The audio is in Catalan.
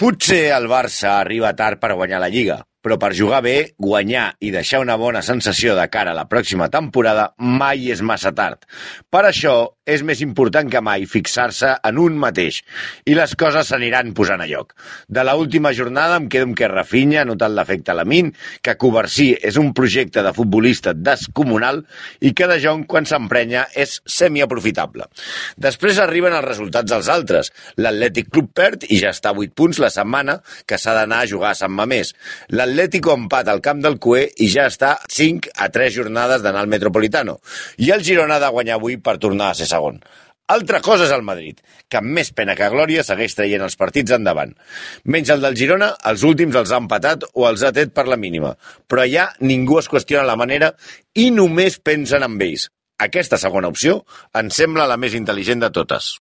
Potser el Barça arriba tard per guanyar la Lliga, però per jugar bé, guanyar i deixar una bona sensació de cara a la pròxima temporada mai és massa tard. Per això és més important que mai fixar-se en un mateix i les coses s'aniran posant a lloc. De la última jornada em quedo amb que Rafinha ha notat l'efecte Lamin, que Coversí és un projecte de futbolista descomunal i que De Jong, quan s'emprenya, és semiaprofitable. Després arriben els resultats dels altres. L'Atlètic Club perd i ja està a 8 punts la setmana que s'ha d'anar a jugar a Sant Mamés. L'Atlético empat al camp del Cué i ja està 5 a 3 jornades d'anar al Metropolitano. I el Girona ha de guanyar avui per tornar a ser segon. Altra cosa és el Madrid, que amb més pena que glòria segueix traient els partits endavant. Menys el del Girona, els últims els ha empatat o els ha tret per la mínima. Però allà ningú es qüestiona la manera i només pensen en ells. Aquesta segona opció em sembla la més intel·ligent de totes.